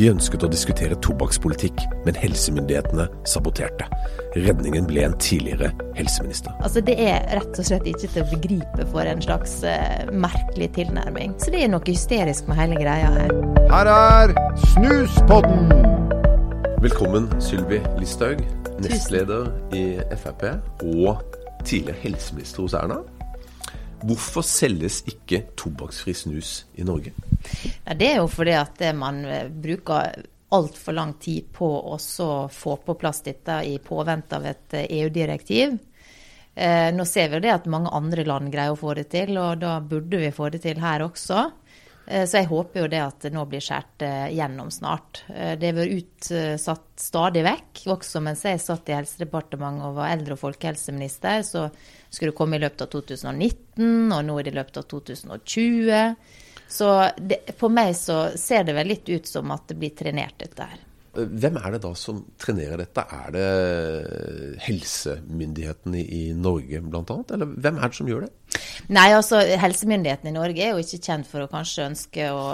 Vi ønsket å diskutere tobakkspolitikk, men helsemyndighetene saboterte. Redningen ble en tidligere helseminister. Altså Det er rett og slett ikke til å begripe for en slags uh, merkelig tilnærming. Så det er noe hysterisk med hele greia her. Her er Snuspodden! Velkommen, Sylvi Listhaug, nestleder i Frp og tidligere helseminister hos Erna. Hvorfor selges ikke tobakksfri snus i Norge? Ja, det er jo fordi at man eh, bruker altfor lang tid på å få på plass dette i påvente av et EU-direktiv. Eh, e eh, nå ser vi det at mange andre land greier å få det til, og da burde vi få det til her også. Så jeg håper jo det at det nå blir skåret gjennom snart. Det har vært utsatt stadig vekk. Også mens jeg satt i Helsedepartementet og var eldre- og folkehelseminister, så skulle det komme i løpet av 2019, og nå er det i løpet av 2020. Så det, på meg så ser det vel litt ut som at det blir trenert, dette her. Hvem er det da som trenerer dette? Er det helsemyndighetene i Norge bl.a., eller hvem er det som gjør det? Nei, altså helsemyndighetene i Norge er jo ikke kjent for å kanskje ønske å,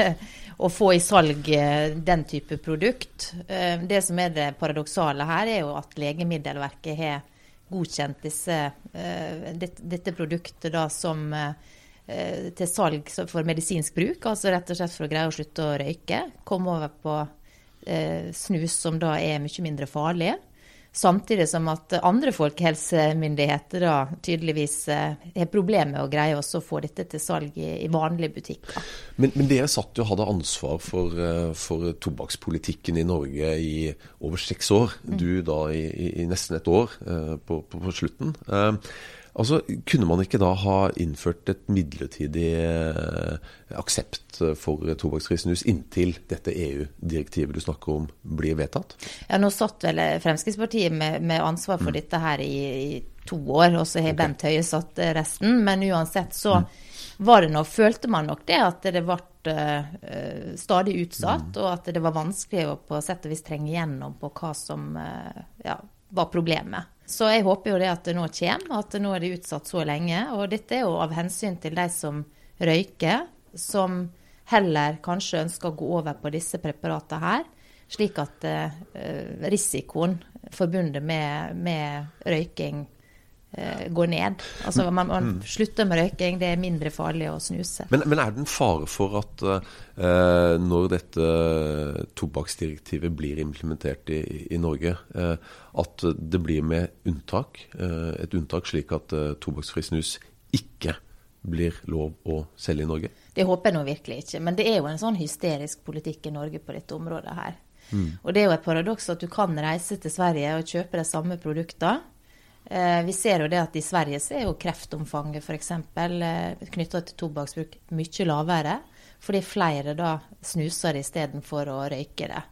å få i salg eh, den type produkt. Eh, det som er det paradoksale her, er jo at Legemiddelverket har godkjent disse, eh, dette produktet da som til salg for medisinsk bruk, altså rett og slett for å greie å slutte å røyke. Komme over på Eh, snus som da er mye mindre farlig. Samtidig som at andre folkehelsemyndigheter da tydeligvis eh, har problemer med å greie også å få dette til salg i, i vanlige butikker. Men, men, dere satt jo og hadde ansvar for, eh, for, tobakkspolitikken i Norge i over seks år. Mm. Du da i, i, nesten et år på, på, på slutten. Altså, Kunne man ikke da ha innført et midlertidig eh, aksept for tobakksfri snus inntil dette EU-direktivet du snakker om blir vedtatt? Ja, Nå satt vel Fremskrittspartiet med, med ansvar for mm. dette her i, i, to år, og så har okay. Bent Høie satt resten. Men uansett så mm. var det nå, følte man nok det at det ble uh, stadig utsatt, mm. og at det var vanskelig å på sett og vis trenge gjennom på hva som ja, var problemet. Så jeg håper jo det at det nå kommer, at nå er det utsatt så lenge. Og dette er jo av hensyn til de som røyker, som heller kanskje ønsker å gå over på disse preparatene her. Slik at uh, risikoen forbundet med, med røyking går ned. Altså man, man, mm. slutter med røyking, det er mindre farlig å snuse. Men, men er det en fare for at eh, når dette tobakksdirektivet blir implementert i, i Norge, at det blir med unntak, eh, et unntak slik at eh, tobakksfri snus ikke blir lov å selge i Norge? Det håper jeg nå virkelig ikke. Men det er jo en sånn hysterisk politikk i Norge på dette området her. Mm. Og det er jo et paradoks at du kan reise til Sverige og kjøpe de samme produktene. Eh, vi ser jo det at i Sverige så er jo kreftomfanget f.eks. Eh, knytta til tobakksbruk mye lavere. Fordi flere da snuser istedenfor å røyke det.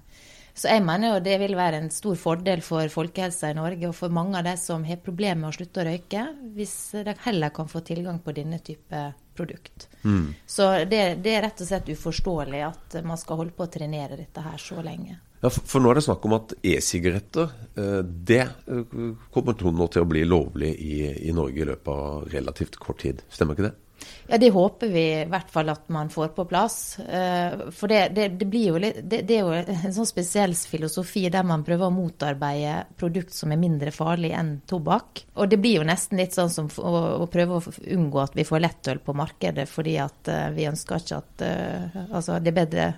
Så jeg mener jo det vil være en stor fordel for folkehelsa i Norge og for mange av de som har problemer med å slutte å røyke, hvis de heller kan få tilgang på denne type produkt. Mm. Så det, det, er rett og slett uforståelig at man skal holde på å trenere dette her så lenge. Ja, for, nå er det snakk om at e-sigaretter eh, det eh, kommer nå til å bli lovlig i, i Norge i løpet av relativt kort tid. Stemmer ikke det? Ja, Det håper vi i hvert fall at man får på plass. Eh, for det, det, det blir jo litt, det, det, er jo en sånn spesiell filosofi der man prøver å motarbeide produkt som er mindre farlig enn tobakk. Og det blir jo nesten litt sånn som å, å prøve å unngå at vi får lettøl på markedet, fordi at vi ønsker ikke at Altså, det er bedre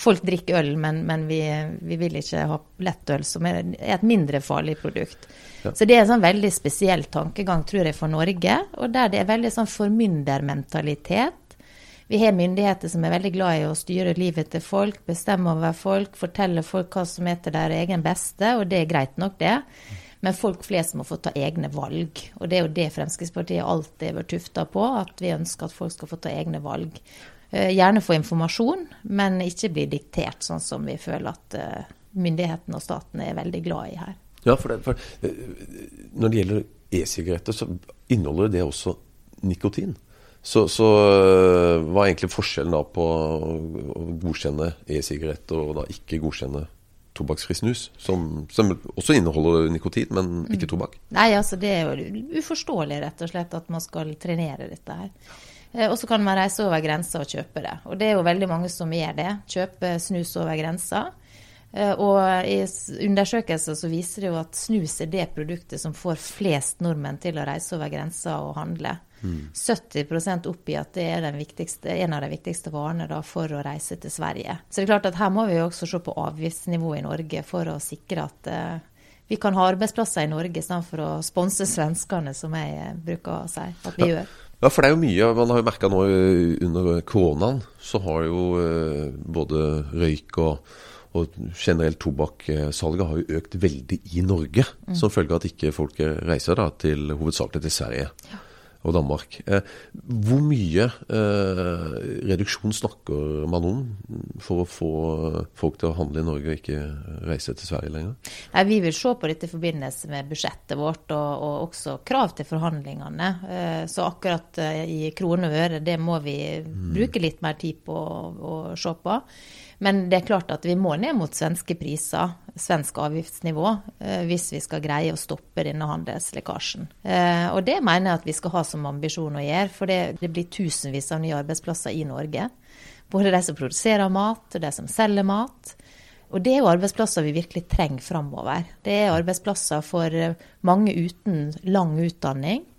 Folk drikker øl, men, men vi, vi, vil ikke ha lettøl, som er, er et mindre farlig produkt. Så det er en sånn veldig spesiell tankegang, tror jeg, for Norge. Og der det er veldig sånn formyndermentalitet. Vi har myndigheter som er veldig glad i å styre livet til folk, bestemme over folk, fortelle folk hva som er til deres egen beste, og det er greit nok, det. Men folk flest må få ta egne valg. Og det er jo det Fremskrittspartiet alltid har vært tufta på, at vi ønsker at folk skal få ta egne valg. Eh, gjerne få informasjon, men ikke bli diktert, sånn som vi føler at eh, myndighetene og staten er veldig glad i her. Ja, for, det, for eh, Når det gjelder e-sigaretter, så inneholder det også nikotin. Så, så hva er egentlig forskjellen da på å godkjenne e-sigaretter og da ikke godkjenne tobakksfri snus, som, som, også inneholder nikotin, men ikke mm. tobakk? Nei, altså det er jo uforståelig rett og slett at man skal trenere dette her. Eh, og så kan man reise over grensa og kjøpe det. Og det er jo veldig mange som gjør det. Kjøper snus over grensa. Eh, og i undersøkelser så viser det jo at snus er det produktet som får flest nordmenn til å reise over grensa og handle. Mm. 70 oppgir at det er en av de viktigste varene for å reise til Sverige. Så det er klart at her må vi jo også se på avgiftsnivået i Norge for å sikre at uh, vi kan ha arbeidsplasser i Norge istedenfor å sponse svenskene, som jeg bruker å si at vi gjør. Ja, for det er jo mye Man har jo merka nå under koronaen, så har jo uh, både røyk og og generelt tobakkssalget har jo økt veldig i Norge, mm. som følge av at ikke folk reiser da, til hovedsakelig til Sverige. Ja og Danmark. Eh, hvor mye eh, reduksjon snakker man om for å få folk til å handle i Norge og ikke reise til Sverige lenger? Nei, vi vil se på dette i forbindelse med budsjettet vårt og, og også krav til forhandlingene. Eh, så akkurat i kroner og øre, det må vi mm. bruke litt mer tid på å se på. Men det er klart at vi må ned mot svenske priser, svensk avgiftsnivå, eh, hvis vi skal greie å stoppe denne handelslekkasjen. Eh, og det mener jeg at vi skal ha som ambisjon å gjøre, for det, det blir tusenvis av nye arbeidsplasser i Norge. Både de som produserer mat, og de som selger mat. Og det er jo arbeidsplasser vi virkelig trenger framover. Det er arbeidsplasser for eh, mange uten lang utdanning.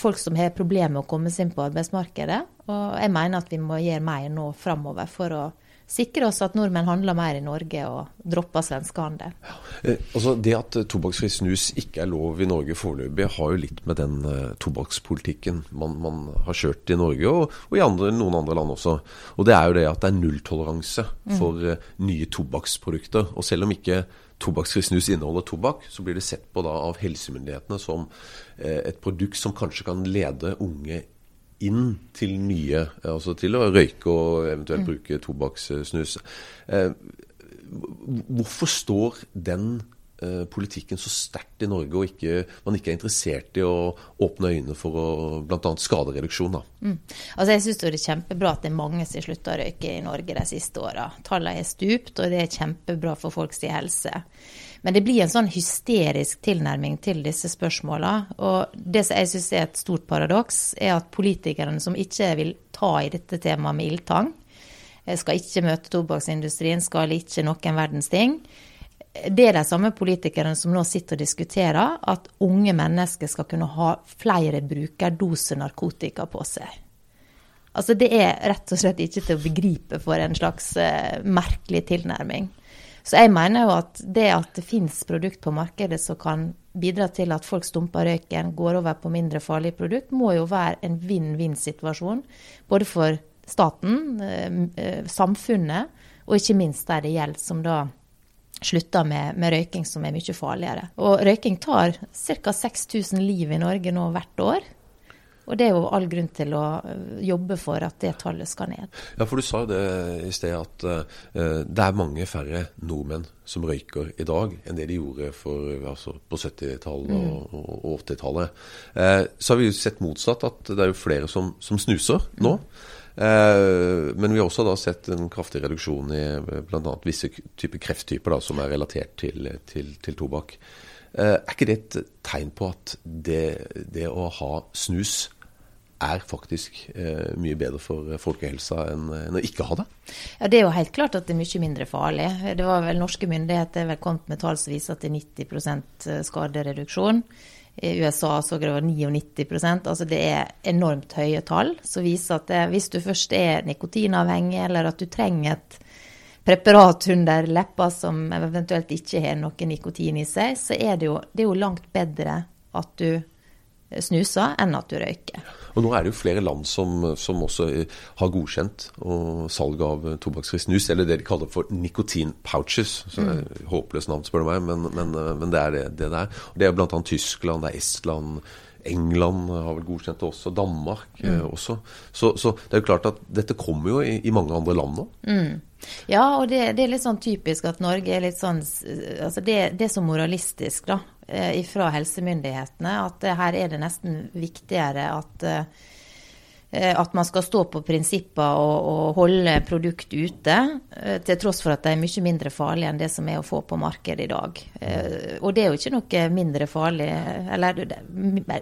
Folk som har problemer med å komme seg inn på arbeidsmarkedet. Og jeg mener at vi må gjøre mer nå framover for å sikre oss at nordmenn handler mer i Norge og dropper svenskehandel. Ja. Eh, altså det at eh, tobakksfri snus ikke er lov i Norge foreløpig, har jo litt med den uh, tobakkspolitikken man, man, har kjørt i Norge, og, og i andre, noen andre land også. Og det er jo det at det er nulltoleranse mm. for uh, nye tobakksprodukter. Og selv om ikke tobakksfri snus inneholder tobakk, så blir det sett på da av helsemyndighetene som uh, et produkt som kanskje kan lede unge inn til nye, altså til å røyke og eventuelt mm. bruke tobakkssnus. Eh, hvorfor står den eh, politikken så sterkt i Norge, og ikke, man ikke er interessert i å åpne øynene for bl.a. skadereduksjon? Mm. Altså jeg syns det er kjempebra at det er mange som slutter å røyke i Norge de siste åra. Tallene er stupt, og det er kjempebra for folks helse. Men det blir en sånn hysterisk tilnærming til disse spørsmåla. Og det som jeg syns er et stort paradoks, er at politikerne som ikke vil ta i dette temaet med ildtang, eh, skal ikke møte tobakksindustrien, skal ikke noen verdens ting. Det er de samme politikerne som nå sitter og diskuterer at unge mennesker skal kunne ha flere brukerdoser narkotika på seg. Altså Det er rett og slett ikke til å begripe for en slags uh, merkelig tilnærming. Så jeg mener jo at det at det finnes produkt på markedet som kan bidra til at folk stumper røyken, går over på mindre farlige produkt, må jo være en vinn-vinn-situasjon. Både for staten, eh, eh, samfunnet, og ikke minst der det gjelder, som da slutter med, med, røyking, som er mye farligere. Og røyking tar ca. 6000 liv i Norge nå hvert år. Og det er jo all grunn til å øh, jobbe for at det tallet skal ned. Ja, for du sa jo det i sted at uh, det er mange færre nordmenn som røyker i dag enn det de gjorde for, altså, på 70-tallet mm. og, og 80-tallet. Uh, så har vi jo sett motsatt, at det er jo flere som, som snuser nå. Mm. Uh, men vi har også da sett en kraftig reduksjon i bl.a. visse typer krefttyper da, som er relatert til, til, til tobakk. Er ikke det et tegn på at det, det å ha snus er faktisk eh, mye bedre for folkehelsa enn, enn, å ikke ha det? Ja, Det er jo helt klart at det er mye mindre farlig. Det var vel Norske myndigheter vel kommet med tall som viser at det er 90 eh, skadereduksjon. I USA så det var 99% altså Det er enormt høye tall som viser at det, hvis du først er nikotinavhengig, eller at du trenger et preparat under leppa som eventuelt ikke har noe nikotin i seg, så er det jo, det er jo langt bedre at du snuser enn at du røyker. Og Nå er det jo flere land som, som også har godkjent salg av tobakksfri snus, eller det de kaller for nikotin-pouches. Så det er mm. Håpløst navn, spør du meg, men, men, men, det er det det er. Og det er bl.a. Tyskland, det er Estland, England har vel godkjent det også, Danmark eh, mm. også. Så, så, det er jo klart at dette kommer jo i, i mange andre land nå. Mm. Ja, og det, det, er litt sånn typisk at Norge er litt sånn Altså det, det er så moralistisk, da. Eh, fra helsemyndighetene at her er det nesten viktigere at, eh, at man skal stå på prinsipper og, og, holde produkt ute, eh, til tross for at de er mye mindre farlige enn det som er å få på markedet i dag. Og det er jo ikke noe mindre farlig, eller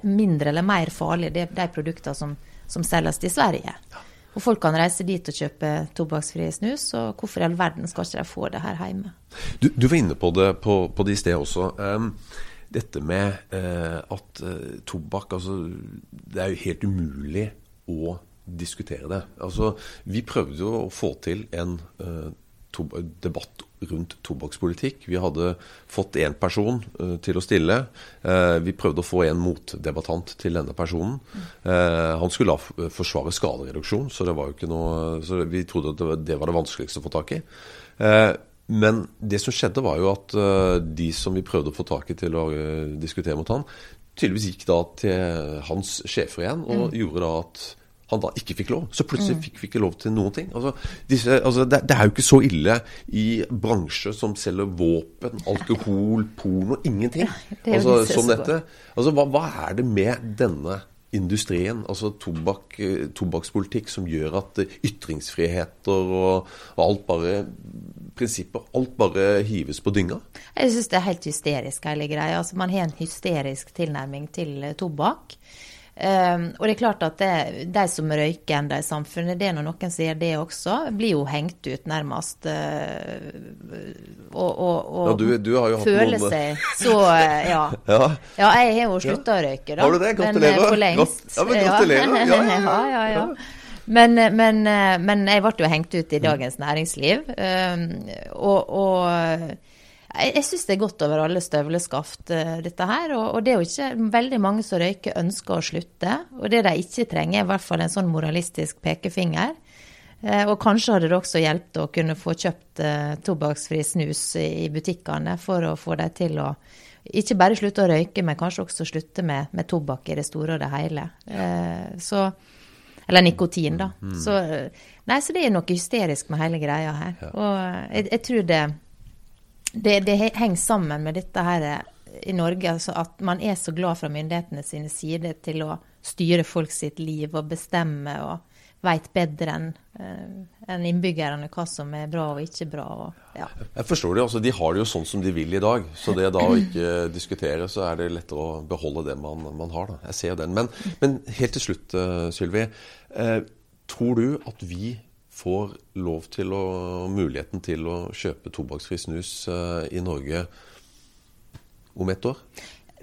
mindre eller mer farlig, det er de produktene som som selges til Sverige. Og folk kan reise dit og kjøpe tobakksfri snus, og hvorfor i all verden skal ikke de få det her hjemme? Du, du var inne på det på, på det i sted også. Um, dette med eh, at uh, tobakk altså, Det er jo helt umulig å diskutere det. Altså, vi prøvde jo å få til en eh, debatt rundt tobakkspolitikk. Vi hadde fått én person uh, til å stille. Uh, vi prøvde å få en motdebattant til denne personen. Uh, han skulle da forsvare skadereduksjon, så det var jo ikke noe så vi trodde at det, var det vanskeligste å få tak i. men det som skjedde, var jo at de som vi prøvde å få tak i til å diskutere mot han, tydeligvis gikk da til hans sjefer igjen og mm. gjorde da at han da ikke fikk lov. Så plutselig mm. fikk vi ikke lov til noen ting. Altså, disse, altså, det, det, er jo ikke så ille i bransjer som selger våpen, alkohol, porno Ingenting. Altså, som dette. Altså, hva, hva, er det med denne industrien, altså tobakk, eh, tobakkspolitikk, som gjør at ytringsfriheter og, og alt bare prinsipper, alt bare hives på dynga? Jeg syns det er helt hysterisk, hele greia. Altså, man har en hysterisk tilnærming til tobakk. Um, og det er klart at det, de som røyker ennå i samfunnet, det er når noen sier det også, blir jo hengt ut nærmest. Uh, og, og, og ja, du, du føler noen... seg så uh, ja. ja. ja. jeg har jo slutta ja. å røyke, da. Har du det? Gratulerer. Men, for lengst. Ja, men gratulerer. ja, ja, ja. Men, men, men, jeg ble jo hengt ut i Dagens Næringsliv. Um, og, og jeg, jeg syns det er godt over alle støvleskaft, uh, dette her. Og, og, det er jo ikke veldig mange som røyker, ønsker å slutte. Og det de ikke trenger, er i hvert fall en sånn moralistisk pekefinger. Uh, og kanskje hadde det også hjulpet å kunne få kjøpt uh, tobakksfri snus i butikkene for å få dem til å ikke bare slutte å røyke, men kanskje også slutte med, med tobakk i det store og det hele. så eller nikotin, da. Mm. Så, nei, så det er noe hysterisk med hele greia her. Ja. Og jeg, jeg, tror det det, det, henger sammen med dette her i Norge, altså at man er så glad fra myndighetene sine side til å styre folk sitt liv og bestemme og veit bedre enn uh, en innbyggerne hva som er bra og ikke bra. Og, ja. Jeg forstår det. altså De har det jo sånn som de vil i dag. Så det da å ikke diskutere, så er det lettere å beholde det man, man har. da. Jeg ser den. Men, men helt til slutt, uh, Sylvi. Eh, tror du at vi får lov til å, muligheten til å kjøpe tobakksfri snus eh, i Norge om ett år?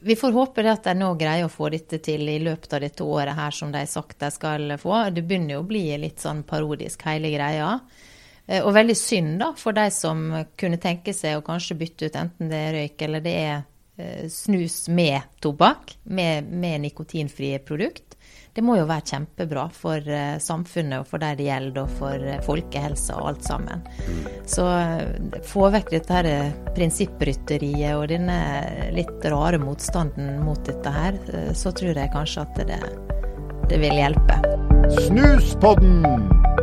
Vi får håpe at de nå greier å få dette til i løpet av dette året her som de har sagt de skal få. Det begynner jo å bli litt sånn parodisk hele greia. Eh, og veldig synd da for de som kunne tenke seg å kanskje bytte ut enten det er røyk eller det er eh, snus med tobakk, med, med nikotinfrie produkt. Det må jo være kjempebra for uh, samfunnet og for de det gjelder, og for uh, folkehelsa og alt sammen. Så uh, få vekk dette her prinsipprytteriet og denne litt rare motstanden mot dette her, så tror jeg kanskje at det, det vil hjelpe. Snuspodden!